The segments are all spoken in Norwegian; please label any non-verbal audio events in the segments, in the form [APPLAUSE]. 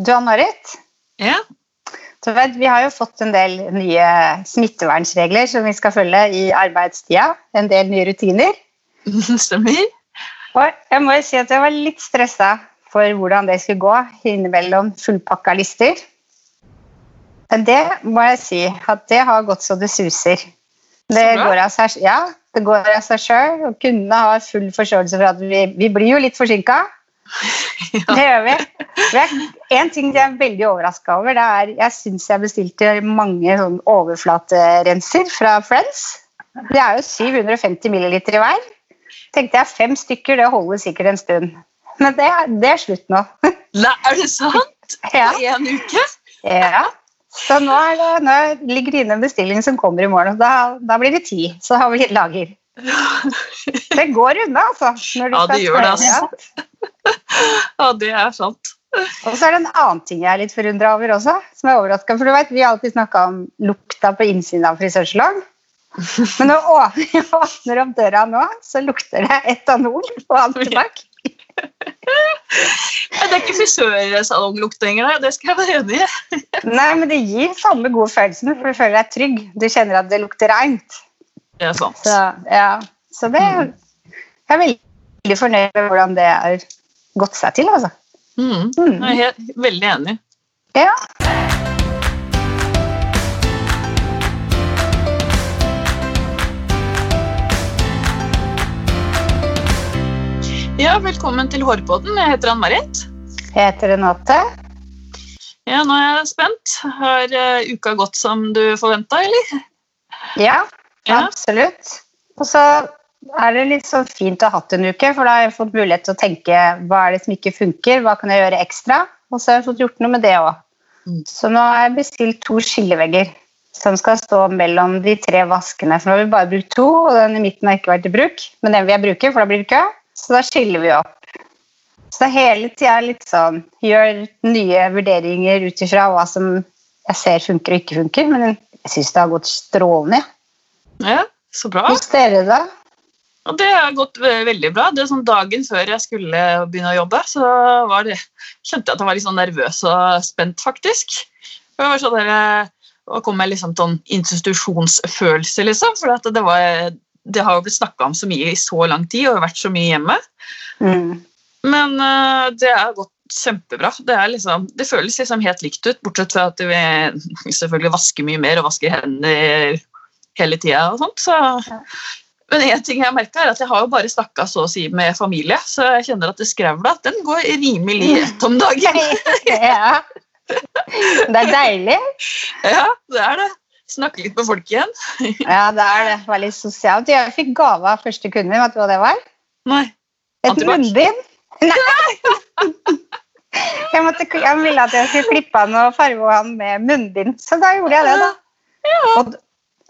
Du Ann-Marit, Ja. du vet, vi har jo fått en del nye smittevernregler som vi skal følge i arbeidstida. En del nye rutiner. [LAUGHS] Stemmer. Og jeg må jo si at jeg var litt stressa for hvordan det skulle gå innimellom fullpakka lister. Men det må jeg si at det har gått så det suser. Det går av seg, ja, det går av seg sjøl, kundene har full forståelse for at vi, vi blir jo litt forsinka. [LAUGHS] Det gjør vi. En ting jeg er veldig overraska over, det er jeg syns jeg bestilte mange sånn overflaterenser fra Friends. Det er jo 750 milliliter i hver. Tenkte jeg fem stykker, det holder sikkert en stund. Men det, det er slutt nå. [LAUGHS] Nei, er det sant? Ja. På én uke? ja. Så nå, det, nå ligger det inne en bestilling som kommer i morgen, og da, da blir det ti. Så har vi lager. [LAUGHS] Det går unna, altså. Når du Ja, det gjør det, altså. Ja, det er sant. Og så er det en annen ting jeg er litt forundra over også. som er overrasket, For du vet, Vi har alltid snakka om lukta på innsiden av frisørsalong. Men når vi [LAUGHS] jeg åpner opp døra nå, så lukter det etanol og antibac. Ja, Det er ikke frisørsalonglukt lenger, det skal jeg være enig i. Nei, men det gir samme gode følelsen, for du føler deg trygg. Du kjenner at det lukter reint. Det er sant. Så, ja. så det Jeg er veldig fornøyd med hvordan det har gått seg til, altså. Mm. Mm. Jeg er helt, veldig enig. Ja. Ja, Velkommen til Hårpodden. Jeg heter Ann-Marit. Jeg heter Renate. Ja, nå er jeg spent. Har uh, uka gått som du forventa, eller? Ja, Ja. absolutt. Og så er det litt sånn fint å ha hatt en uke, for da har jeg fått mulighet til å tenke hva er det som ikke funker, hva kan jeg gjøre ekstra? Og så har jeg fått gjort noe med det òg. Mm. Så nå har jeg bestilt to skillevegger som skal stå mellom de tre vaskene. For nå har vi bare brukt to, og den i midten har ikke vært i bruk. Men den vil jeg bruke, for da blir det kø. Så da skiller vi opp. Så hele tida litt sånn Gjør nye vurderinger ut ifra hva som jeg ser funker og ikke funker. Men jeg syns det har gått strålende. Ja, så bra. Hos dere, da? Og det har gått veldig bra. Det sånn Dagen før jeg skulle begynne å jobbe, så var det, kjente jeg at jeg var litt sånn nervøs og spent, faktisk. Det var sånn der, og kom med liksom sånn institusjonsfølelse, liksom. For det, var, det har jo blitt snakka om så mye i så lang tid og vært så mye hjemme. Mm. Men eh, det har gått kjempebra. Det, liksom, det føles liksom helt likt ut, bortsett fra at vi selvfølgelig vasker mye mer og vasker hender hele tida og sånt. Så. Men en ting jeg merket er at jeg har jo bare snakka så å si med familie, så jeg kjenner at det skravla den går rimelig rett om dagen. [LAUGHS] ja. Det er deilig. Ja, det er det. Snakke litt med folk igjen. [LAUGHS] Ja, det er det. Var litt sosialt. Jeg fikk gave av første kunde. Vet du hva det var? Nei. Et munnbind. [LAUGHS] Nei! Jeg, måtte, jeg ville at jeg skulle klippe han og farge han med munnbind, så da gjorde jeg det, da. Ja. Og,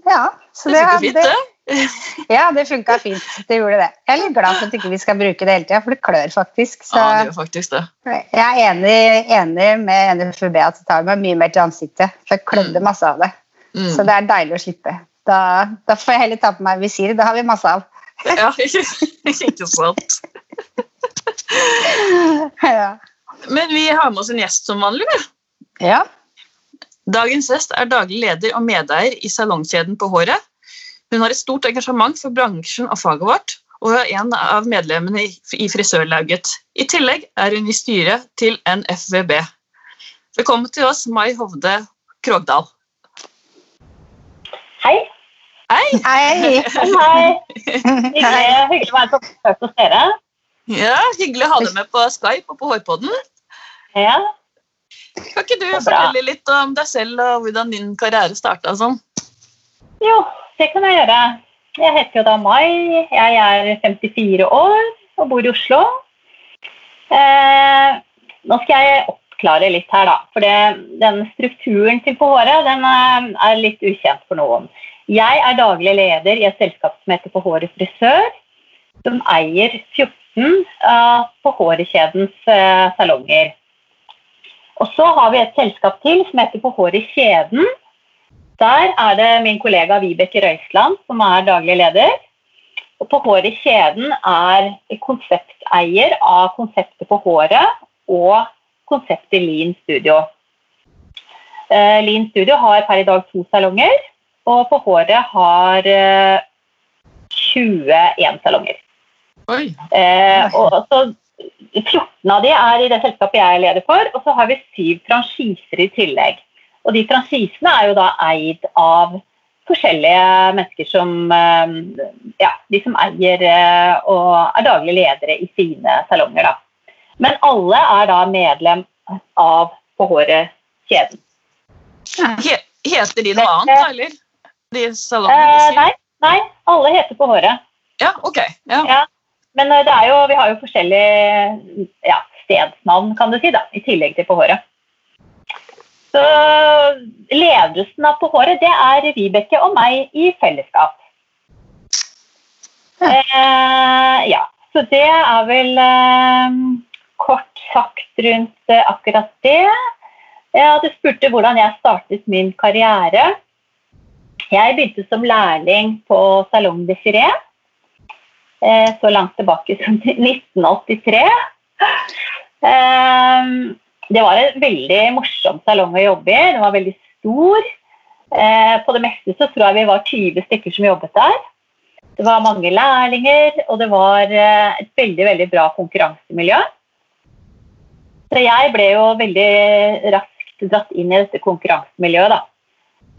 ja, så Det funka fint, det, det. [LAUGHS] ja, det funka fint. Det gjorde det. Jeg er litt glad for at ikke vi ikke skal bruke det hele tida, for det klør faktisk. Så Ja, det gjør faktisk det. jeg er enig, enig med NFUB at det tar meg mye mer til ansiktet, for jeg klødde masse av det. Mm. Så det er deilig å slippe. Da, da får jeg heller ta på meg visir. Det har vi masse av. Ja, [LAUGHS] ikke sant. [LAUGHS] Ja. Men vi har med oss en gjest som vanlig. vi. ja. Dagens gjest er daglig leder og medeier i salongkjeden på Håret. Hun har et stort engasjement for bransjen og faget vårt, og er en av medlemmene i Frisørlauget. I tillegg er hun i styret til NFVB. Velkommen til oss, Mai Hovde Krogdal. Hei. Hei! Hei. Hyggelig, hyggelig å være på besøk hos dere. Ja, Hyggelig å ha deg med på Skype og på Hårpodden. Ja. Kan ikke du fortelle litt om deg selv og hvordan din karriere starta? Sånn? Jo, det kan jeg gjøre. Jeg heter jo da Mai. Jeg er 54 år og bor i Oslo. Eh, nå skal jeg oppklare litt her, da. For den strukturen til På håret den er, er litt ukjent for noen. Jeg er daglig leder i et selskap som heter På håret frisør, som eier 14 av På håret-kjedens eh, salonger. Og så har vi et selskap til som heter På håret i kjeden. Der er det min kollega Vibeke Røisland som er daglig leder. Og På håret i kjeden er konsepteier av konseptet på håret og konseptet Lean Studio. Eh, Lean Studio har per i dag to salonger, og på håret har eh, 21 salonger. Oi. Eh, og så 14 av de er i det selskapet jeg er leder for, og så har vi syv franchiser i tillegg. Og de franchisene er jo da eid av forskjellige mennesker som eh, Ja, de som eier eh, og er daglige ledere i sine salonger, da. Men alle er da medlem av På håret-kjeden. Heter de noe annet, eller? De salongene Eh, nei, nei, alle heter På håret. Ja, ok. Ja. Ja. Men eh, det er jo, vi har jo forskjellige ja, stedsnavn, kan du si, da, i tillegg til På håret. Så ledelsen av På håret, det er Vibeke og meg i fellesskap. Eh, ja, så det er vel eh, kort sagt rundt eh, akkurat det. Ja, du spurte hvordan jeg startet min karriere. Jeg begynte som lærling på Salong Desiree. Eh, så langt tilbake som til 1983. Eh, det var en veldig morsom salong å jobbe i. Den var veldig stor. Eh, på det meste så tror jeg vi var 20 stykker som jobbet der. Det var mange lærlinger, og det var et veldig, veldig bra konkurransemiljø. Så jeg ble jo veldig raskt dratt inn i dette konkurransemiljøet, da.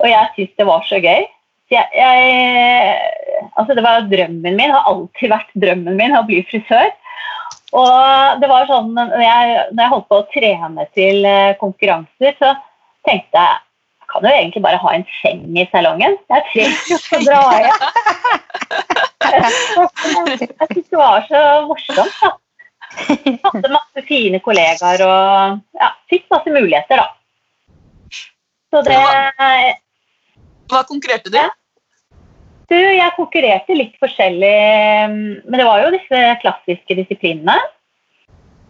Og jeg syntes det var så gøy. Jeg, jeg, altså det var drømmen min, har alltid vært drømmen min å bli frisør. Og det var sånn, når jeg, når jeg holdt på å trene til eh, konkurranser, så tenkte jeg jeg kan jo egentlig bare ha en seng i salongen. Jeg trenger jo ikke å dra hjem. Jeg syntes det var så morsomt. da. Hadde masse fine kollegaer og ja, fikk masse muligheter, da. Så det Hva konkurrerte du? Du, jeg konkurrerte litt forskjellig, men det var jo disse klassiske disiplinene.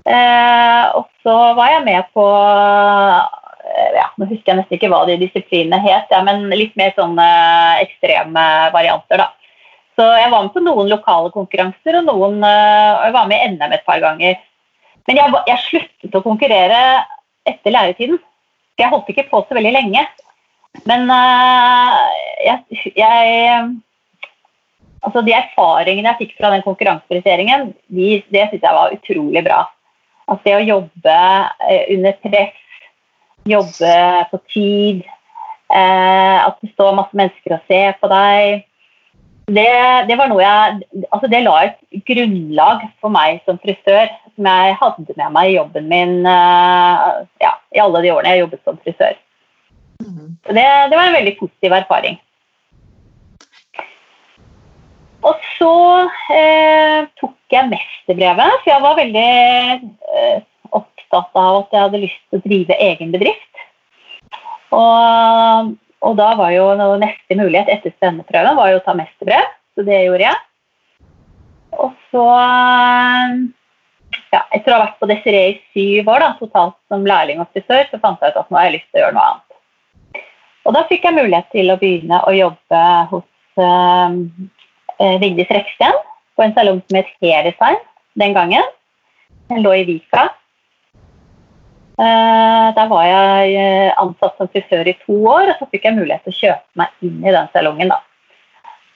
Eh, og så var jeg med på eh, ja, Nå husker jeg nesten ikke hva de disiplinene het, ja, men litt mer sånne ekstreme varianter, da. Så jeg var med på noen lokale konkurranser, og noen eh, jeg var med i NM et par ganger. Men jeg, jeg sluttet å konkurrere etter læretiden. Jeg holdt ikke på så veldig lenge. Men uh, jeg, jeg Altså De erfaringene jeg fikk fra den konkurranseprioriteringen, de, det syns jeg var utrolig bra. Altså det å jobbe eh, under press, jobbe på tid, eh, at det står masse mennesker og ser på deg det, det var noe jeg Altså det la et grunnlag for meg som frisør som jeg hadde med meg i jobben min eh, ja, i alle de årene jeg jobbet som frisør. Mhm. Så det, det var en veldig positiv erfaring. Og så eh, tok jeg mesterbrevet, for jeg var veldig eh, opptatt av at jeg hadde lyst til å drive egen bedrift. Og, og da var jo neste mulighet etter svenneprøven var jo å ta mesterbrev, så det gjorde jeg. Og så ja, Etter å ha vært på Desiree i syv år da, totalt som lærling og frisør, så fant jeg ut at nå har jeg lyst til å gjøre noe annet. Og da fikk jeg mulighet til å begynne å jobbe hos eh, Vigdis Reksten på en salong som het Hairdesign den gangen. Den lå i Vika. Eh, der var jeg eh, ansatt som frisør i to år, og så fikk jeg mulighet til å kjøpe meg inn i den salongen. da.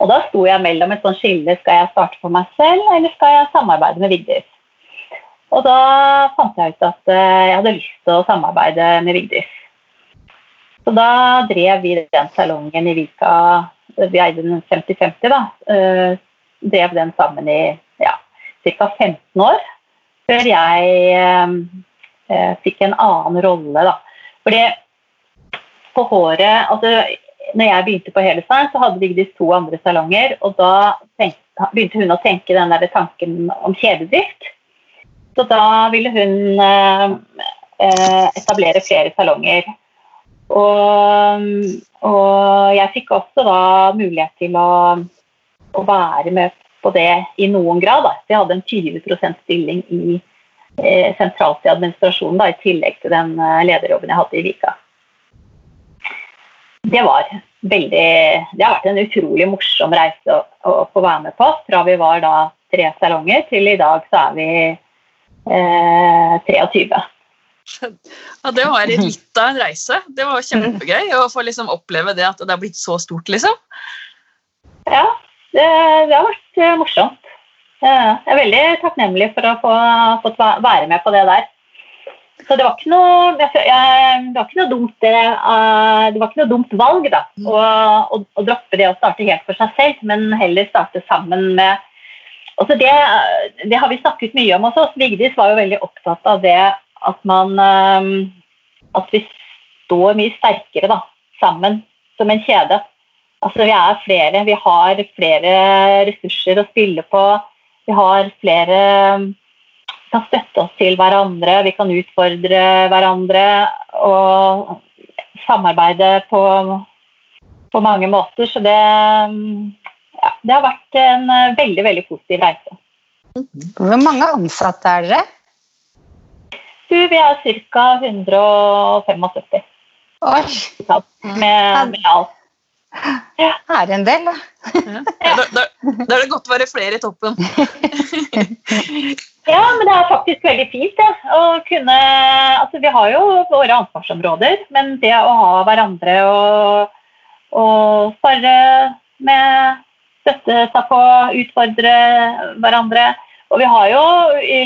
Og da sto jeg mellom et sånt skille. Skal jeg starte for meg selv, eller skal jeg samarbeide med Vigdis? Og da fant jeg ut at eh, jeg hadde lyst til å samarbeide med Vigdis. Så da drev vi den salongen i Vika Vi eide den 50-50, da. eh, drev den sammen i ja, ca. 15 år. Før jeg eh, fikk en annen rolle, da. Fordi på håret altså, når jeg begynte på Helestein, så hadde Vigdis to andre salonger. Og da tenkte, begynte hun å tenke den der tanken om kjededrift. Så da ville hun eh, eh, etablere flere salonger. Og, og jeg fikk også da mulighet til å, å være med på det i noen grad. Da. Jeg hadde en 20% stilling i eh, sentralt i administrasjonen, da, i tillegg til den eh, lederjobben jeg hadde i Vika. Det var veldig Det har vært en utrolig morsom reise å, å få være med på. Fra vi var da tre salonger, til i dag så er vi eh, 23. [LAUGHS] Ja, det var litt av en reise. Det var kjempegøy å få liksom oppleve det at det har blitt så stort, liksom. Ja, det, det har vært eh, morsomt. Jeg er veldig takknemlig for å få fått være med på det der. Så det var ikke noe, jeg, det var ikke noe, dumt, det, uh, det var ikke noe dumt valg da, mm. å, å, å, droppe det å starte helt for seg selv, men heller starte sammen med altså det, det, har vi snakket mye om også. Vigdis var jo veldig opptatt av det at man um, At vi står mye sterkere da, sammen som en kjede. Altså Vi er flere. Vi har flere ressurser å spille på. Vi har flere Vi kan støtte oss til hverandre, vi kan utfordre hverandre og samarbeide på, på mange måter. Så det, ja, det har vært en veldig, veldig positiv reise. Hvor mange ansatte er dere? Du, vi er ca. 175. Oi! Med, med alt. Ja. Er en del, da. Ja. Da, da, da, er det godt å være flere i toppen. [LAUGHS] ja, men det er faktisk veldig fint ja. å kunne Altså, vi har jo våre ansvarsområder, men det å ha hverandre og, og spare med Støtte seg på, utfordre hverandre og vi har jo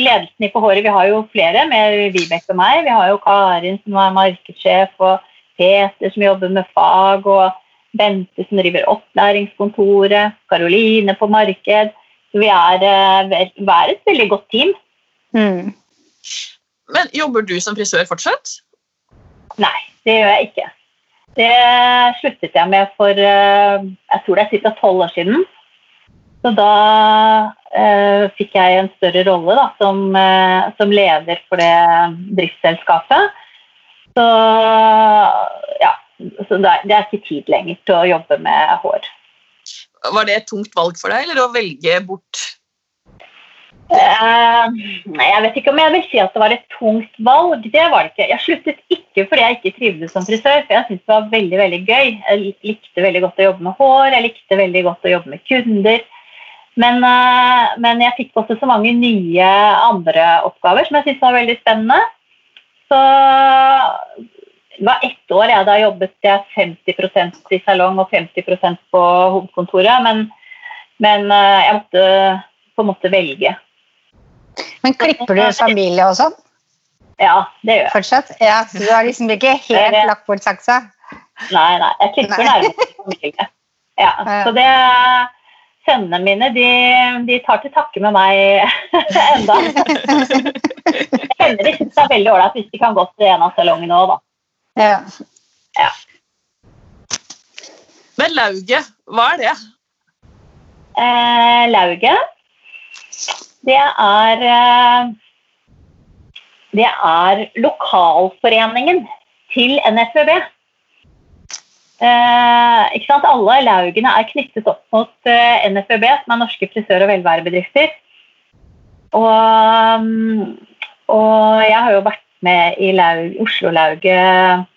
ledelsen i På håret, vi har jo flere med Vibeke og meg. Vi har jo Karin som er markedssjef, og Peter som jobber med fag, og Bente som driver opplæringskontoret, Karoline på marked. Så vi er, eh, vi er et veldig godt team. Mm. Men jobber du som frisør fortsatt? Nei, det gjør jeg ikke. Det sluttet jeg med for eh, jeg tror det er ca. tolv år siden. Så da eh, fikk jeg en større rolle da, som, eh, som, leder for det driftsselskapet. Så ja, så det, er, det er ikke tid lenger til å jobbe med hår. Var det et tungt valg for deg, eller å velge bort Eh, jeg vet ikke om jeg vil si at det var et tungt valg. Det var det ikke. Jeg sluttet ikke fordi jeg ikke trivdes som frisør, for jeg syntes det var veldig veldig gøy. Jeg likte veldig godt å jobbe med hår, jeg likte veldig godt å jobbe med kunder. Men, eh, men, jeg fikk også så mange nye andre oppgaver som jeg syntes var veldig spennende. Så det var ett år jeg da jobbet jeg 50% i salong og 50% på hovedkontoret. Men, men, eh, jeg måtte på en måte velge. Men klipper du familie og sånn? Ja, det gjør jeg. Fortsatt? Ja, så du har liksom ikke helt lagt bort saksa? Nei, nei. Jeg klipper nærmest familie. Ja, så det sønnene mine de, de, tar til takke med meg [LAUGHS] enda. Jeg kjenner de syns det er veldig ålreit hvis de kan gå til en av salongene òg, da. Ja. ja. Men lauget, hva er det? Eh, lauget, det er eh, Det er lokalforeningen til NFVB. Eh? Alle laugene er knyttet opp mot eh, NFBB, som er norske frisør- og velværebedrifter. Og, mm, og, jeg har jo vært med i Oslo-lauget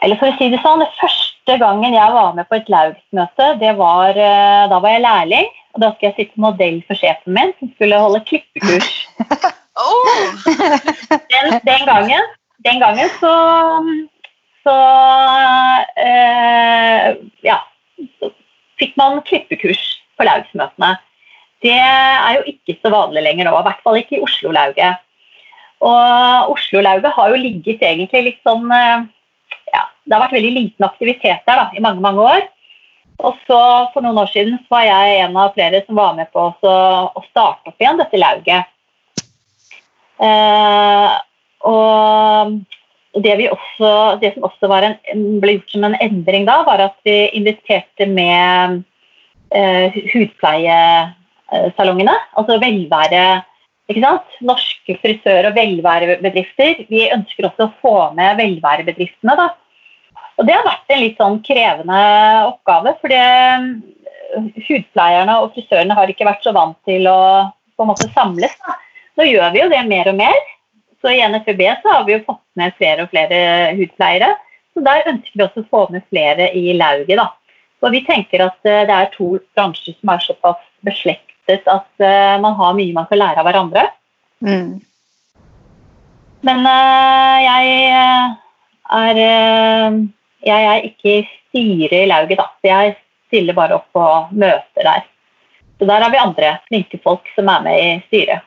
Eller for å si det sånn, det første gangen jeg var med på et laugsmøte, det var eh, da var jeg lærling. Og da skulle jeg sitte modell for sjefen min, som skulle holde klippekurs. [LAUGHS] oh. den, den, gangen, den gangen så så eh, ja, så fikk klippekurs på laugsmøtene. Det er jo ikke så vanlig lenger nå, i hvert fall ikke i Oslo-lauget. Og Oslo-lauget har jo ligget egentlig litt sånn eh, ja, Det har vært veldig liten aktivitet der da, i mange mange år. Og så For noen år siden så var jeg en av flere som var med på å starte opp igjen dette lauget. Eh, og det, også, det, som også en, ble gjort som en endring da, var at vi inviterte med eh, hudpleiesalongene. Altså velvære ikke sant? Norske frisør- og velværebedrifter. Vi ønsker også å få med velværebedriftene. da. Og det har vært en litt sånn krevende oppgave. fordi hudpleierne og frisørene har ikke vært så vant til å på en måte samles. Da. Nå gjør vi jo det mer og mer. Så i NFB så har vi jo fått med flere og flere hudpleiere. Så der ønsker vi også å få med flere i lauget. da. Og vi tenker at eh, det er to bransjer som er såpass beslektet at eh, man har mye man kan lære av hverandre. Mm. Men uh, jeg er Jeg er ikke i styret i lauget, da. Jeg stiller bare opp på møter der. Så der har vi andre flinke folk som er med i styret.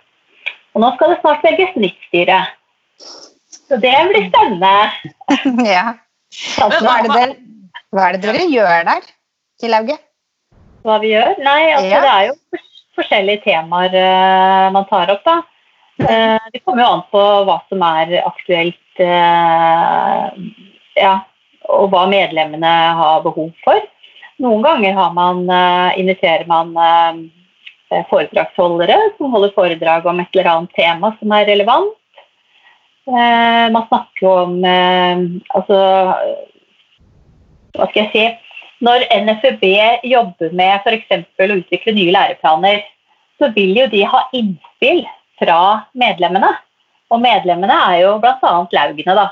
Og nå skal det snart velges nytt styre. Så det blir spennende. [LAUGHS] ja. Hva er, det, hva er det dere gjør der i lauget? Hva vi gjør? Nei, altså ja. det er jo forskjellige temaer uh, man tar opp, da. Uh, det kommer jo an på hva som er aktuelt, uh, ja, og hva medlemmene har behov for. Noen ganger man, inviterer man foredragsholdere som holder foredrag om et eller annet tema som er relevant. Eh, man snakker om eh, Altså Hva skal jeg si Når NFUB jobber med f.eks. å utvikle nye læreplaner, så vil jo de ha innspill fra medlemmene. Og medlemmene er jo bl.a. laugene, da.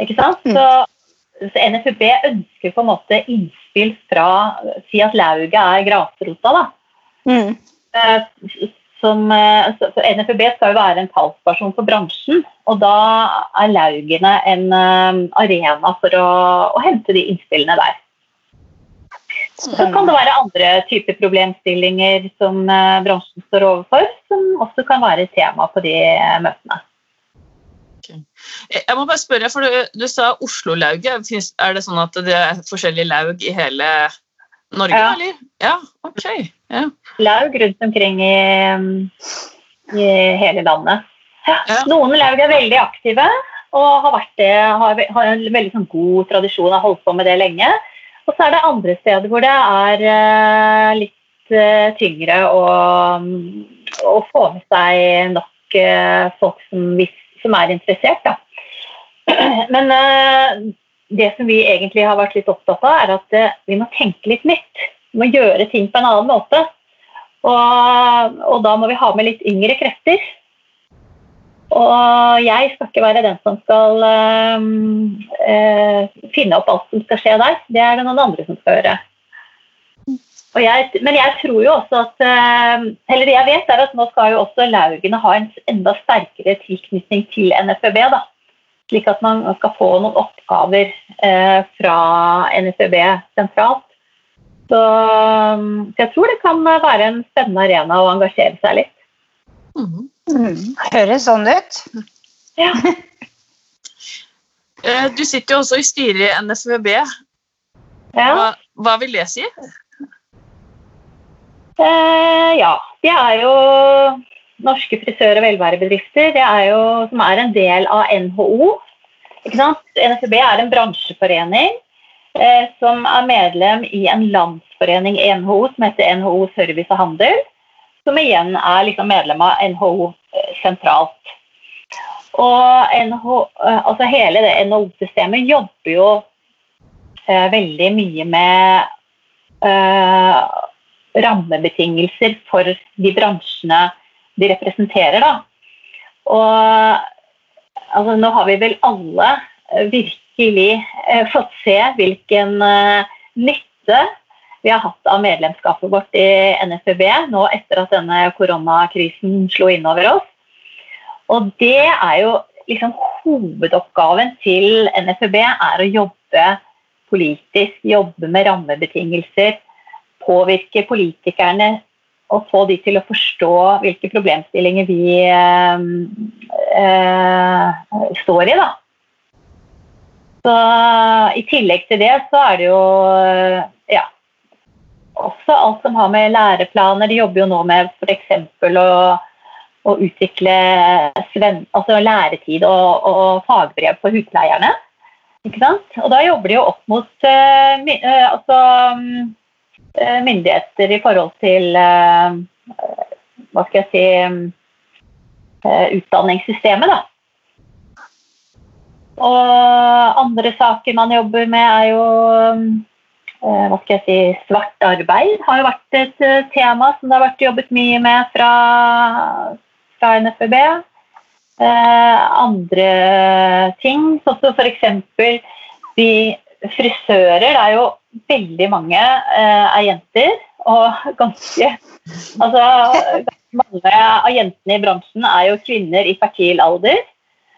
Ikke sant? Mm. Så, så NFUB ønsker på en måte innspill fra Si at lauget er grasrota, da. Mm. Eh, som, eh, NFUB skal jo være en talsperson for bransjen, og da er laugene en eh, arena for å, å hente de innspillene der. Så kan det være andre typer problemstillinger som eh, bransjen står overfor, som også kan være tema på de møtene. Jeg må bare spørre, for Du, du sa Oslo-lauget. Er det sånn at det er forskjellige laug i hele Norge, ja. eller? Ja, ok. Ja. Laug rundt omkring i, i hele landet. Ja. Noen laug er veldig aktive og har vært det, har, har en veldig sånn god tradisjon, og har holdt på med det lenge. Og så er det andre steder hvor det er uh, litt uh, tyngre å, å, få med seg nok uh, folk som, som, er interessert. Da. [CLEARS THROAT] Men det som vi egentlig har vært litt opptatt av, er at vi må tenke litt nytt. Vi må gjøre ting på en annen måte. Og, og, da må vi ha med litt yngre krefter. Og jeg skal ikke være den som skal øh, finne opp alt som skal skje der. Det er det noen andre som skal gjøre. Jeg, men jeg tror jo også at Eller det jeg vet, er at nå skal jo også laugene ha en enda sterkere tilknytning til NFØB. da slik at man skal få noen oppgaver øh, fra NFB sentralt. Så, um, så, jeg tror det kan være en spennende arena å engasjere seg litt. Mm. Mm. Høres sånn ut. Ja. [LAUGHS] Eh, du sitter jo også i styret i NFVB. Ja. Hva, hva, vil det si? Eh, ja, det er jo norske frisør- og velværebedrifter, det er jo, som er en del av NHO. NFB er en bransjeforening eh, som er medlem i en landsforening i NHO som heter NHO Service og Handel. Som igjen er liksom medlem av NHO sentralt. Og NHO, eh, altså hele det NHO-systemet jobber jo eh, veldig mye med eh, rammebetingelser for de bransjene de representerer. Da. Og altså, nå har vi vel alle eh, virkelig eh, fått se hvilken eh, nytte vi har hatt av medlemskapet vårt i NFB nå etter at denne koronakrisen slo inn over oss. Og det er jo liksom hovedoppgaven til NFB er å jobbe politisk, jobbe med rammebetingelser, påvirke politikerne og få de til å forstå hvilke problemstillinger vi eh, eh, står i. Da. Så I tillegg til det så er det jo også alt som har med læreplaner De jobber jo nå med f.eks. å, å utvikle sven, altså læretid og, og, fagbrev for husleierne. Ikke sant? Og da jobber de jo opp mot uh, altså, Eh, myndigheter i forhold til hva skal jeg si eh, utdanningssystemet. Da. Og andre saker man jobber med, er jo hva skal jeg si, svart arbeid. har jo vært et tema som det har vært jobbet mye med fra, fra NFB. Eh, andre ting, sånn som f.eks. de frisører. Det er jo veldig mange eh, er jenter, og ganske Altså, ganske mange av jentene i bransjen er jo kvinner i fertil alder.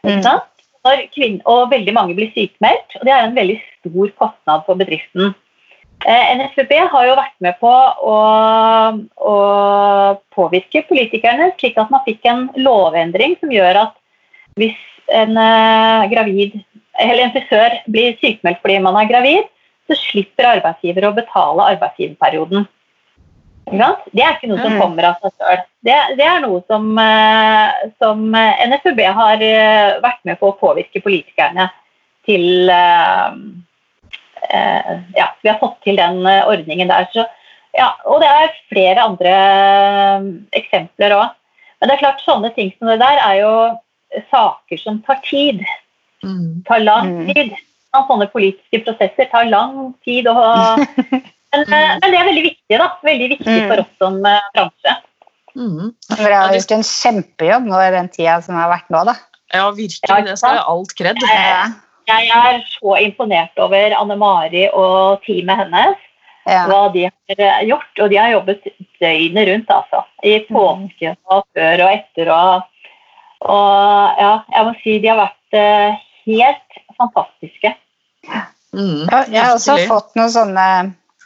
Mm. sant? Når kvinn- og veldig mange blir sykemeldt, og det er en veldig stor kostnad for bedriften. Eh, NFUB har jo vært med på å, å påvirke politikerne, slik at man fikk en lovendring som gjør at hvis en eh, gravid eller en frisør blir sykemeldt fordi man er gravid, så slipper arbeidsgiver å betale arbeidsgiverperioden. Det er ikke noe som Mm. kommer av seg sjøl. Det, det er noe som, eh, som NFB har vært med på å påvirke politikerne til Ja, vi har fått til den eh, ordningen der. Så, ja, og det er flere andre eh, eksempler òg. Men det er klart, sånne ting som det der er jo saker som tar tid. Mm. Tar lang Mm. tid. Mm. Sånne politiske prosesser tar lang tid. å [LAUGHS] men, eh, men det er veldig viktig, da. Veldig viktig Mm. for oss som eh, bransje. Mm. Dere har gjort en kjempejobb nå i den tida som har vært nå, da. Ja, virkelig. Det skal jeg alt kred. Ja. Jeg er så imponert over Anne Mari og teamet hennes. Ja. hva de har eh, gjort. Og de har jobbet døgnet rundt, altså. I påsken og før og etter og Og ja, jeg må si de har vært eh, helt fantastiske. Mm. Ja, jeg har også fått noen sånne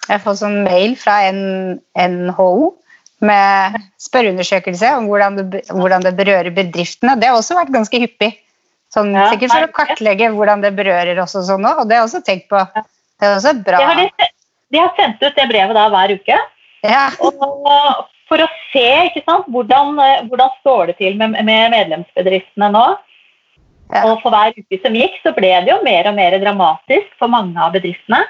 Jeg har fått sånn mail fra NHO med spørreundersøkelse om hvordan det, hvordan det berører bedriftene. Det har også vært ganske hyppig. Sånn, Ja, sikkert for å kartlegge hvordan det berører oss og sånn òg. Og det har jeg også tenkt på. Det er også bra. De har, de, de har sendt ut det brevet da hver uke. Ja. Og for å se ikke sant, hvordan, eh, hvordan står det til med, med medlemsbedriftene nå. Ja. Og for hver uke som gikk, så ble det jo mer og mer dramatisk for mange av bedriftene.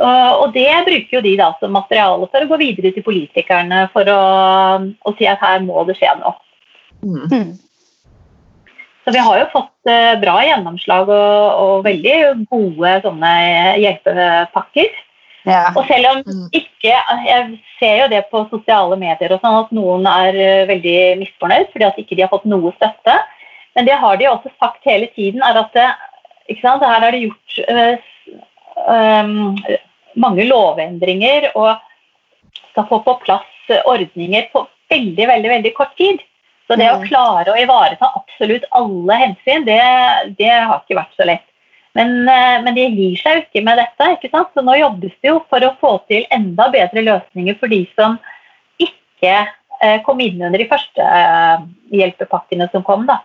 Og, og det bruker jo de da som materiale for å gå videre til politikerne for å, å si at her må det skje noe. Mm. Så vi har jo fått eh, bra gjennomslag og, og veldig gode sånne hjelpepakker. ja. Og selv om Mm. ikke Jeg ser jo det på sosiale medier og sånn at noen er eh, veldig misfornøyd fordi at ikke de har fått noe støtte. Men det har de også sagt hele tiden, er at det, ikke sant, her er det gjort øh, um, mange lovendringer og skal få på plass eh, ordninger på veldig, veldig, veldig kort tid. Så det å klare å ivareta absolutt alle hensyn, det, det har ikke vært så lett. Men, eh, men de gir seg jo ikke med dette. ikke sant? Så nå jobbes det jo for å få til enda bedre løsninger for de som ikke eh, kom inn under de første eh, hjelpepakkene som kom. da.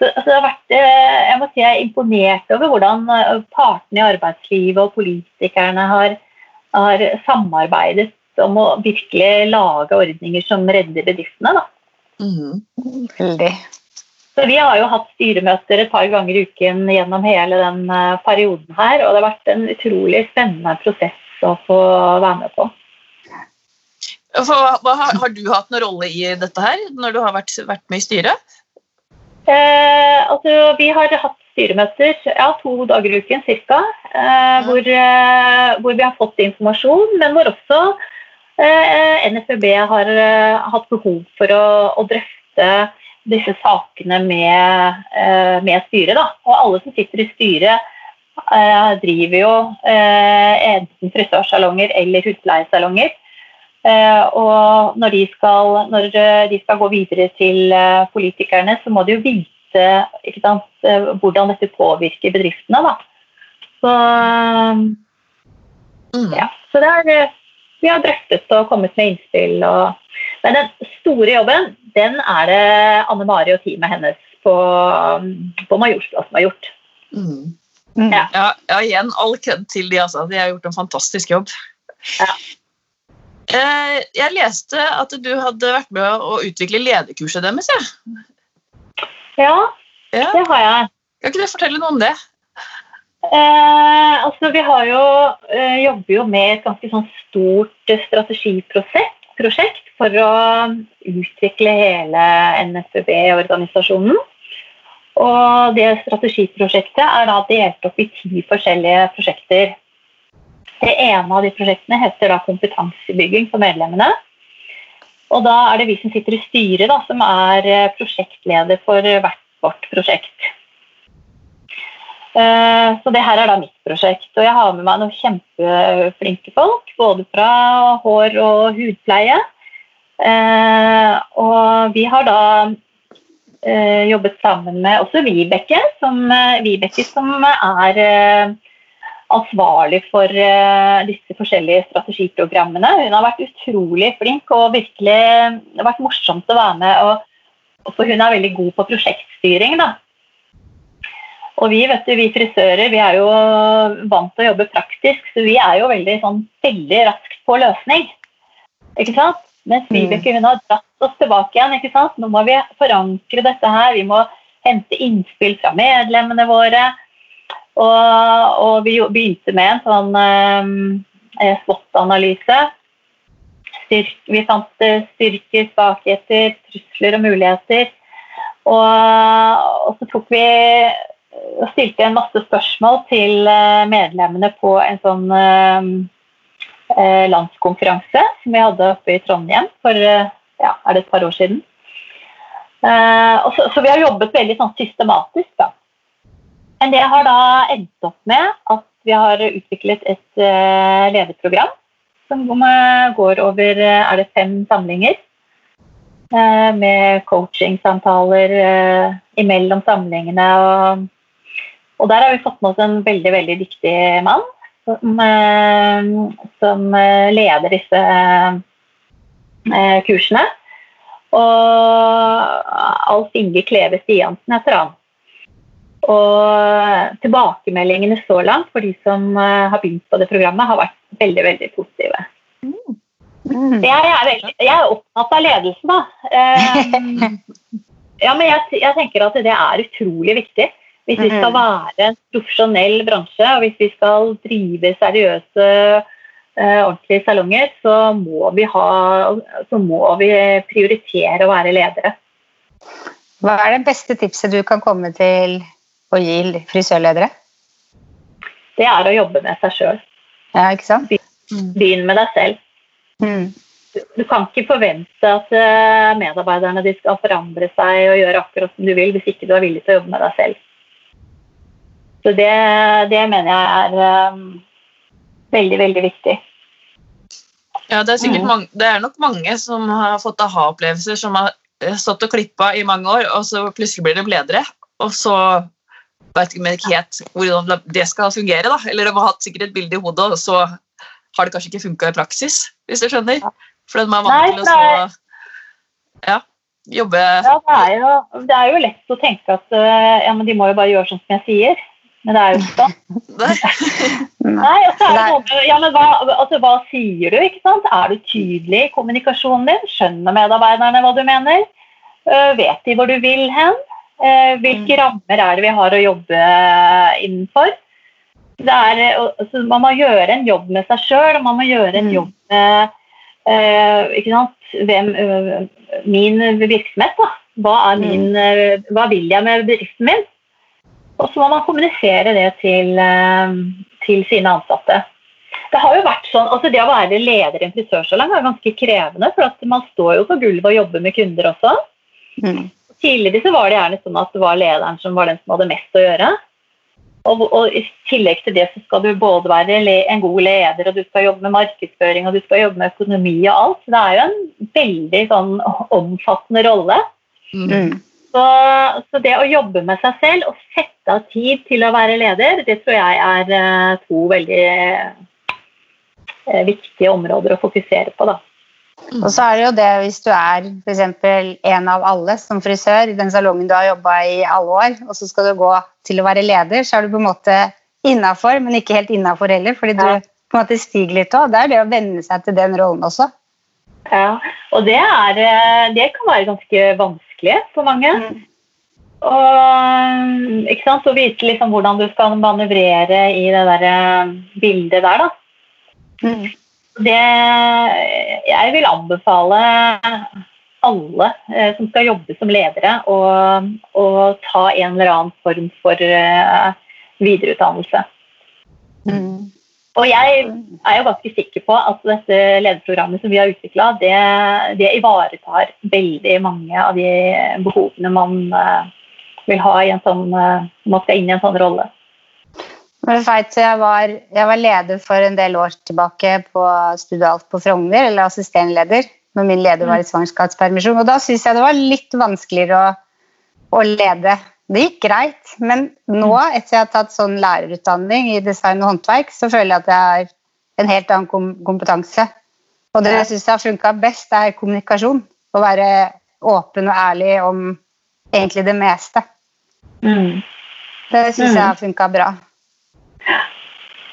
Så, så det har vært, jeg må si jeg er imponert over hvordan partene i arbeidslivet og politikerne har, har samarbeidet om å virkelig lage ordninger som redder bedriftene. da. Mm. Veldig. Så Vi har jo hatt styremøter et par ganger i uken gjennom hele den eh, perioden her, og det har vært en utrolig spennende prosess å få være med på. For, hva, har, har du hatt noen rolle i dette her, når du har vært, vært med i styret? Eh, altså, vi har hatt styremøter ja, to dager i uken ca. Eh, hvor, eh, hvor vi har fått informasjon, men hvor også eh, har eh, hatt behov for å, å drøfte disse sakene med, eh, med styret. Da. Og alle som sitter i styret, eh, driver jo eh, enten frisørsalonger eller hudpleiesalonger. Eh, og når de, skal, når eh, de skal gå videre til eh, politikerne, så må de jo vite sant, eh, hvordan dette påvirker bedriftene. Da. Så, Mm. ja. så det er, eh, vi har drøftet og kommet med innspill. Og, men den store jobben den er det Anne Mari og teamet hennes på, på Majorstua som har gjort. Mm. Mm. Ja. Ja, ja, igjen all kred til de, altså. De har gjort en fantastisk jobb. Ja. Eh, jeg leste at du hadde vært med å utvikle lederkurset deres. Ja. Ja, Ja. det har jeg. Kan ikke du fortelle noe om det? Eh, altså vi har jo, eh, jobber jo med et ganske sånn stort eh, strategiprosjekt prosjekt for å utvikle hele NFB-organisasjonen. Og det strategiprosjektet er da delt opp i ti forskjellige prosjekter. Det ene av de prosjektene heter da kompetansebygging for medlemmene. Og da er det vi som sitter i styret da, som er eh, prosjektleder for hvert vårt prosjekt. Eh, Så det her er da mitt prosjekt. Og jeg har med meg noen kjempeflinke folk, både fra hår og hudpleie. Eh, Og vi har da eh, jobbet sammen med også Vibeke, som, Vibeke, som er ansvarlig for disse forskjellige strategiprogrammene. Hun har vært utrolig flink og virkelig det har vært morsomt å være med. Og, for hun er veldig god på prosjektstyring. da. Og vi, vet du, vi frisører vi er jo vant til å jobbe praktisk, så vi er jo veldig, sånn, veldig raskt på løsning. Ikke sant? Mens Vibeke hun har dratt oss tilbake igjen. ikke sant? Nå må vi forankre dette her. Vi må hente innspill fra medlemmene våre. Og, og vi begynte med en sånn eh, SWOT-analyse. Vi fant styrker, svakheter, trusler og muligheter. Og, og så tok vi og stilte en masse spørsmål til eh, medlemmene på en sånn eh, eh, landskonferanse som vi hadde oppe i Trondheim for ja, er det et par år siden. Så, vi har jobbet veldig sånn systematisk. da. Men det har da endt opp med at vi har utviklet et lederprogram som går over er det fem samlinger. Med coachingsamtaler imellom samlingene. og og der har vi fått med oss en veldig, veldig dyktig mann som, eh, som eh, leder disse eh, kursene. Og Alf Inge Kleve Stiansen heter han. Og tilbakemeldingene så langt for de som har begynt på det programmet, har vært veldig, veldig positive. Mm. Jeg, er veldig, jeg, er opptatt av ledelse, da. [LAUGHS] ja, men jeg, jeg tenker at det er utrolig viktig. Hvis vi skal være en profesjonell bransje, og hvis vi skal drive seriøse, uh, ordentlige salonger, så må, vi ha, så må vi prioritere å være ledere. Hva er det beste tipset du kan komme til å gi frisørledere? Det er å jobbe med seg sjøl. Ja, ikke sant? Begynn med deg selv. Mm. Du kan ikke forvente at eh, medarbeiderne skal forandre seg og gjøre akkurat som du vil, hvis ikke du er villig til å jobbe med deg selv. Så det, det mener jeg er um, veldig, veldig viktig. Ja, det er, sikkert mm. mange, det er nok mange som har fått aha-opplevelser, som har eh, stått og klippa i mange år, og så plutselig blir de ledere. Og så vet de ikke helt hvordan det skal fungere. da, Eller de har hatt sikkert et bilde i hodet, og så har det kanskje ikke funka i praksis, hvis du skjønner? For de er vant til å så, ja, jobbe Ja, det er, jo, det er, jo, lett å tenke at eh, ja, men de må jo bare gjøre sånn som jeg sier. Men det er jo ikke sånn. Nei, [LAUGHS] og så er det noe ja, men hva, altså, hva sier du? ikke sant? Er du tydelig i kommunikasjonen din? Skjønner medarbeiderne hva du mener? Uh, vet de hvor du vil hen? Uh, hvilke mm. rammer er det vi har å jobbe innenfor? Er, altså, man må gjøre en jobb med seg sjøl, og man må gjøre en mm. jobb med uh? Hvem, min virksomhet. Da. Hva, mm. min, hva vil jeg med bedriften min? Og så må man kommunisere det til, eh, til, sine ansatte. Det har jo vært sånn, altså det å være leder i en frisørsalong er ganske krevende, for man står jo på gulvet og jobber med kunder også. Mm. Tidligere så var det gjerne sånn at det var lederen som var den som hadde mest å gjøre. Og, og, I tillegg til det så skal du både være en god leder, og du skal jobbe med markedsføring og du skal jobbe med økonomi og alt. Så det er jo en veldig sånn omfattende rolle. Mm. Så, så, det å jobbe med seg selv og sette av tid til å være leder, det tror jeg er eh, to veldig eh, viktige områder å fokusere på. da. Og så er det jo det hvis du er f.eks. en av alle som frisør i den salongen du har jobba i alle år, og så skal du gå til å være leder, så er du på en måte innafor, men ikke helt innafor heller, fordi du på en måte stiger litt òg. Det er det å venne seg til den rollen også. Ja, og det, er, eh, det kan være ganske vanskelig vanskelig for mange. Mm. Og ikke sant, så vite liksom hvordan du skal manøvrere i det der eh, bildet der, da. Mm. Det Jeg vil anbefale alle eh, som skal jobbe som ledere, å, å, ta en eller annen form for eh, videreutdannelse. Mm. Og jeg er jo ganske sikker på at dette lederprogrammet som vi har utvikla, det, det, ivaretar veldig mange av de behovene man uh, vil ha i en sånn, uh, man skal inn i en sånn rolle. Jeg, vet, jeg, var, jeg var leder for en del år tilbake på Studialt på Frogner, eller assistentleder, når min leder var i svangerskapspermisjon. Og da syns jeg det var litt vanskeligere å å lede. Det gikk greit, men nå, etter jeg har tatt sånn lærerutdanning i design og håndverk, så føler jeg at jeg har en helt annen kom kompetanse. Og det jeg syns har funka best, er kommunikasjon. Å være åpen og ærlig om egentlig det meste. Mm. Det syns Mm. jeg har funka bra.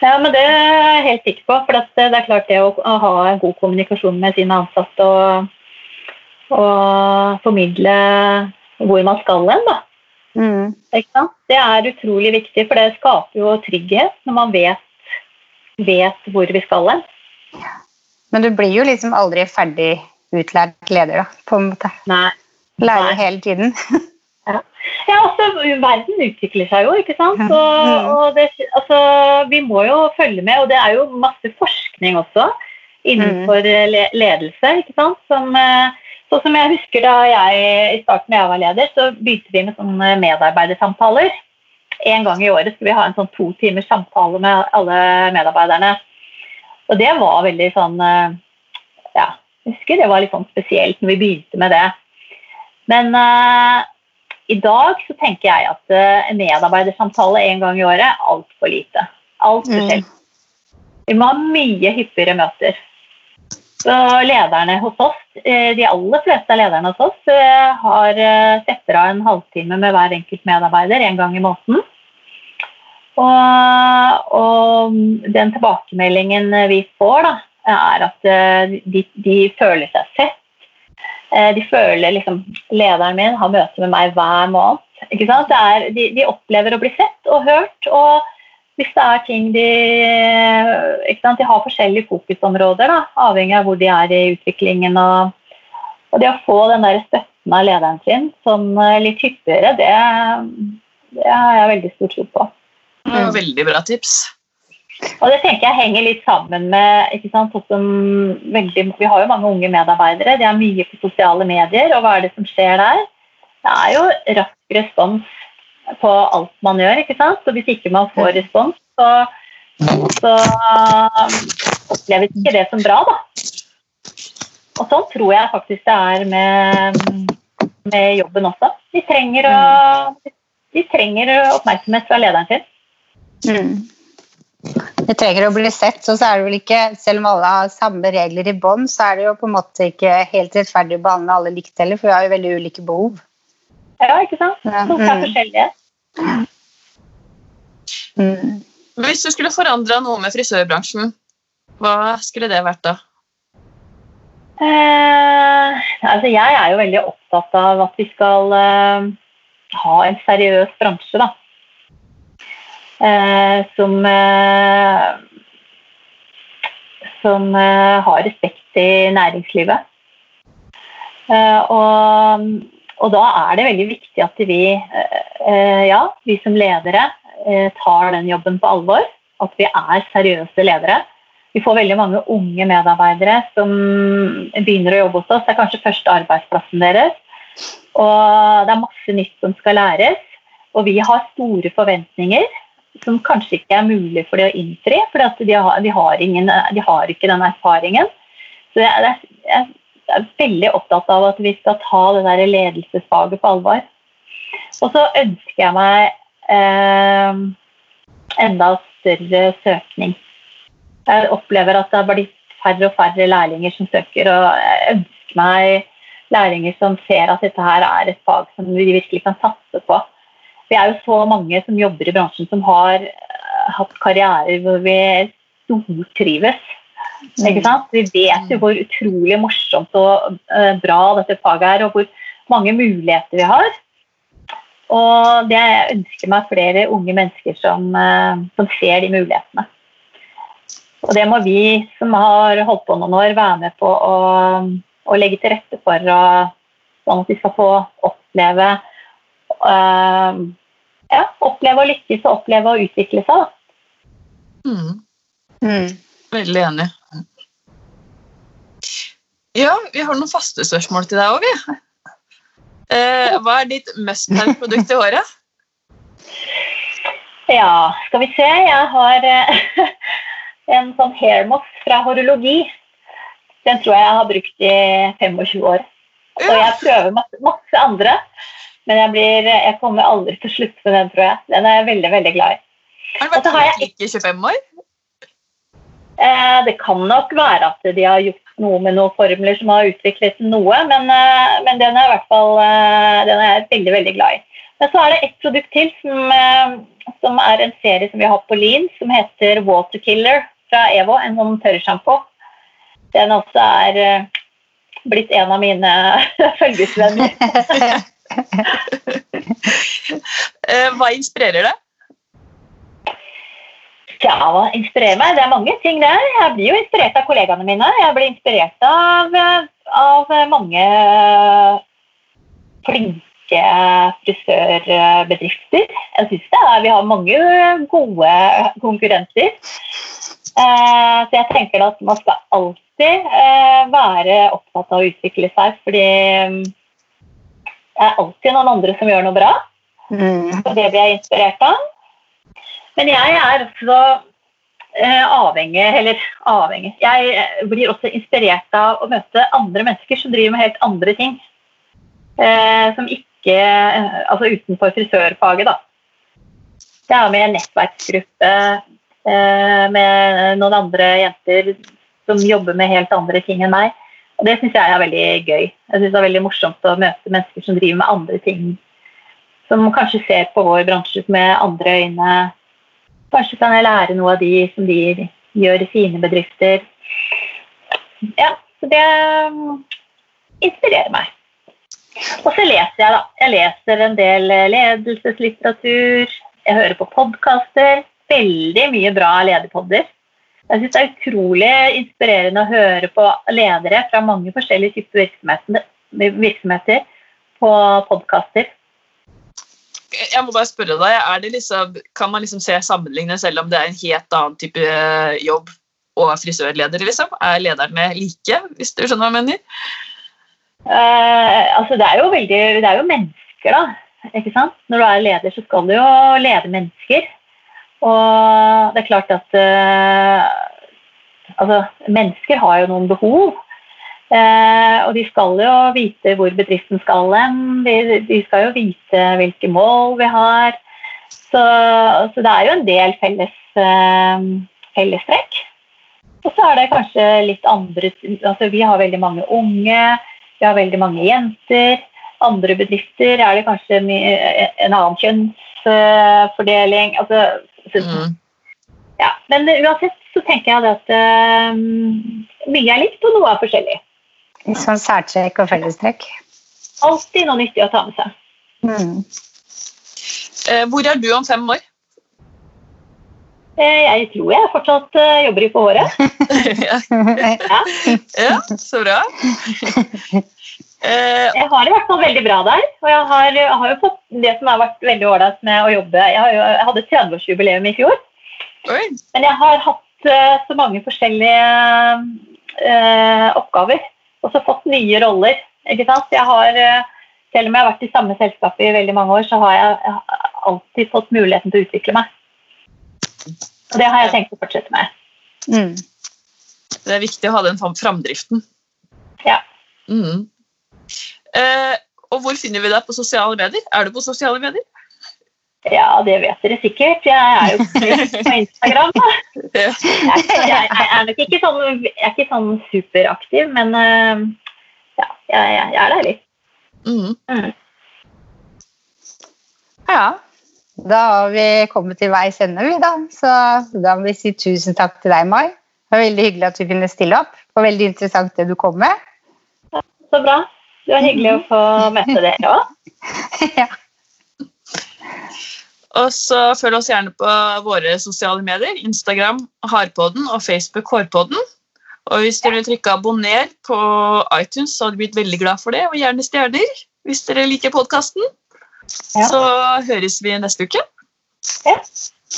Ja, men det er jeg helt sikker på. For at det er klart det å ha en god kommunikasjon med sine ansatte og, og formidle hvor man skal hen, da. Mm. Det er utrolig viktig, for det skaper jo trygghet når man vet, vet hvor vi skal hen. Men du blir jo liksom aldri ferdig utlært leder, da, på en måte. Nei. Lærer Nei. hele tiden. [LAUGHS] Ja, altså, Verden utvikler seg jo, ikke sant. Mm. Og, og det, altså, vi må jo følge med, og det er jo masse forskning også innenfor Mm. ledelse. ikke sant? Som, eh, sånn som jeg husker da jeg i starten da jeg var leder, så begynte vi med sånne medarbeidersamtaler. En gang i året skulle vi ha en sånn to timers samtale med alle medarbeiderne. Og det var veldig sånn eh, Ja, jeg husker det var litt sånn spesielt når vi begynte med det. Men uh, i dag så tenker jeg at eh, en medarbeidersamtale en gang i året er altfor lite. Altfor Mm. Vi må ha mye hyppigere møter. Så lederne hos oss, eh, De aller fleste av lederne hos oss eh, har eh, setter av en halvtime med hver enkelt medarbeider en gang i måneden. Og, og den tilbakemeldingen vi får, da, er at de, de føler seg sett. De føler liksom Lederen min har møte med meg hver måned. Er, de, de opplever å bli sett og hørt. og hvis det er ting de ikke sant? De har forskjellige fokusområder, da, avhengig av hvor de er i utviklingen. Og, og det å få den der støtten av lederen sin sånn litt hyppigere, det, det har jeg veldig stor tro på. Mm. Veldig bra tips. Og det tenker jeg henger litt sammen med ikke sant, sånn veldig, Vi har jo mange unge medarbeidere, de er mye på sosiale medier. Og hva er det som skjer der? Det er jo rask respons på alt man gjør. ikke sant? Så hvis ikke man får respons, så, så oppleves ikke det som bra, da. Og sånn tror jeg faktisk det er med, med jobben også. De trenger, å, de trenger oppmerksomhet fra lederen sin. Mm. Det trenger å bli sett, og så er det vel ikke, selv om alle har samme regler i bånn, så er det jo på en måte ikke helt rettferdig å behandle alle likt heller, for vi har jo veldig ulike behov. Ja, ikke sant? Ja, Folk er mm. forskjellige. Mm. Hvis du skulle forandra noe med frisørbransjen, hva skulle det vært da? Eh, altså jeg er jo veldig opptatt av at vi skal eh, ha en seriøs bransje, da. Eh, som eh, som eh, har respekt i næringslivet. Eh, og, og da er det veldig viktig at vi, eh, ja, vi som ledere eh, tar den jobben på alvor. At vi er seriøse ledere. Vi får veldig mange unge medarbeidere som begynner å jobbe hos oss. Det er kanskje første arbeidsplassen deres. Og det er masse nytt som skal læres. Og vi har store forventninger som kanskje ikke er mulig for de å innfri, for de, de, har ikke den erfaringen. Så jeg, jeg er veldig opptatt av at vi skal ta det der ledelsesfaget på alvor. Og så ønsker jeg meg eh, enda større søkning. Jeg opplever at det har blitt færre og færre lærlinger som søker, og jeg ønsker meg lærlinger som ser at dette her er et fag som vi virkelig kan satse på. Vi er jo så mange som jobber i bransjen som har uh, hatt karrierer hvor vi stortrives. Ikke sant? Vi vet jo hvor utrolig morsomt og uh, bra dette faget er, og hvor mange muligheter vi har. Og det jeg ønsker meg flere unge mennesker som, uh, som ser de mulighetene. Og det må vi som har holdt på noen år, være med på å, å legge til rette for, og, sånn at de skal få oppleve uh, ja, oppleve å lykkes og oppleve å utvikle seg. Da. Mm. Mm. Veldig enig. Ja, vi har noen faste spørsmål til deg òg, vi. Eh, hva er ditt must have-produkt i håret? Ja, skal vi se. Jeg har eh, [LAUGHS] en sånn hairmoss fra horologi. Den tror jeg jeg har brukt i 25 år. Og jeg prøver masse, masse andre. Men jeg, blir, jeg kommer aldri til å slutte med den, tror jeg. Den er jeg veldig, veldig glad i. Har du vært jeg- 25 år? Eh, det kan nok være at de har gjort noe med noen formler som har utviklet noe, men, eh, men den er i hvert fall eh, den er jeg veldig, veldig glad i. Men så er det ett produkt til som, som er en serie som vi har på Lean, som heter Waterkiller fra EVO, en sånn tørrsjampo. Den også er blitt en av mine [LAUGHS] følgesvenner. [LAUGHS] Hva inspirerer deg? Ja, hva inspirerer meg? Det er mange ting der. Jeg blir jo inspirert av kollegaene mine. Jeg blir inspirert av, av mange flinke frisørbedrifter. Jeg synes det er, Vi har mange gode konkurrenter. Eh, så jeg tenker at man skal alltid eh, være opptatt av å utvikle seg, fordi mm, det er alltid noen andre som gjør noe bra. Mm. Og det blir jeg inspirert av. Men jeg er også eh, avhengig, eller avhengig Jeg eh, blir også inspirert av å møte andre mennesker som driver med helt andre ting. Eh, som ikke Altså utenfor frisørfaget, da. Jeg er med i en nettverksgruppe med noen andre jenter som jobber med helt andre ting enn meg. Og det syns jeg er veldig gøy. Jeg synes det er veldig morsomt å møte mennesker som driver med andre ting som kanskje ser på vår bransje med andre øyne. Kanskje kan jeg lære noe av de som de gjør i sine bedrifter. Ja, så det um, inspirerer meg. Og så leser jeg, da. Jeg leser en del eh, ledelseslitteratur. Jeg hører på podkaster. Veldig mye bra lederpodder. Jeg syns det er utrolig inspirerende å høre på ledere fra mange forskjellige typer virksomheter, virksomheter på podkaster. Jeg må bare spørre deg, liksom, Kan man liksom se sammenligne selv om det er en helt annen type eh, jobb og frisørleder? liksom? Er lederne like, hvis du skjønner hva jeg mener? Uh, altså det er jo veldig Det er jo mennesker, da. Ikke sant? Når du er leder, så skal du jo lede mennesker. Og det er klart at uh, Altså, mennesker har jo noen behov. Eh, og de skal jo vite hvor bedriften skal hen. De, de skal jo vite hvilke mål vi har. Så, så det er jo en del felles, eh, fellestrekk. Og så er det kanskje litt andre altså Vi har veldig mange unge, vi har veldig mange jenter. Andre bedrifter er det kanskje en annen kjønnsfordeling. Altså, så, Mm. ja. Men uansett så tenker jeg det at um, mye er likt, og noe er forskjellig. Sånn særtrekk og fellestrekk. Alltid noe nyttig å ta med seg. Mm. Eh, Hvor er du om fem år? Eh, Jeg tror jeg fortsatt eh, jobber i på håret. ja, [LAUGHS] Ja. ja, så bra. Eh, Jeg har det i hvert fall veldig bra der. Og jeg har, jeg har jo fått det som har vært veldig ålreit med å jobbe Jeg, har jo, jeg hadde 30-årsjubileum i fjor, oi. men jeg har hatt så mange forskjellige uh, oppgaver. Og så fått nye roller. ikke sant? Jeg har, eh, selv om jeg har vært i samme selskap i veldig mange år, så har jeg alltid fått muligheten til å utvikle meg. Og det har jeg tenkt å fortsette med. Mm. Det er viktig å ha den framdriften. Ja. Mm. Eh, og hvor finner vi deg på sosiale medier? Er du på sosiale medier? Ja, det vet dere sikkert. Jeg er jo på Instagram. da. [LAUGHS] Jeg, jeg, jeg er nok ikke sånn, jeg er ikke sånn superaktiv, men eh, ja, jeg, jeg, er der litt. Mm. Mm. Ja. Da har vi kommet til veis ende, vi, da. Så da må vi si tusen takk til deg, Mai. Det var veldig hyggelig at du kunne stille opp. Det var veldig interessant det du kom med. Så bra. Det var hyggelig å få møte dere òg. [LAUGHS] ja. Og så følg oss gjerne på våre sosiale medier. Instagram Harpodden og Facebook Hårpodden. Og hvis dere vil trykke abonner på iTunes, så hadde vi blitt veldig glad for det. Og gjerne stjerner hvis dere liker podkasten. Ja. Så høres vi neste uke. Ja.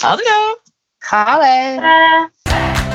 Ha det bra. Ha det.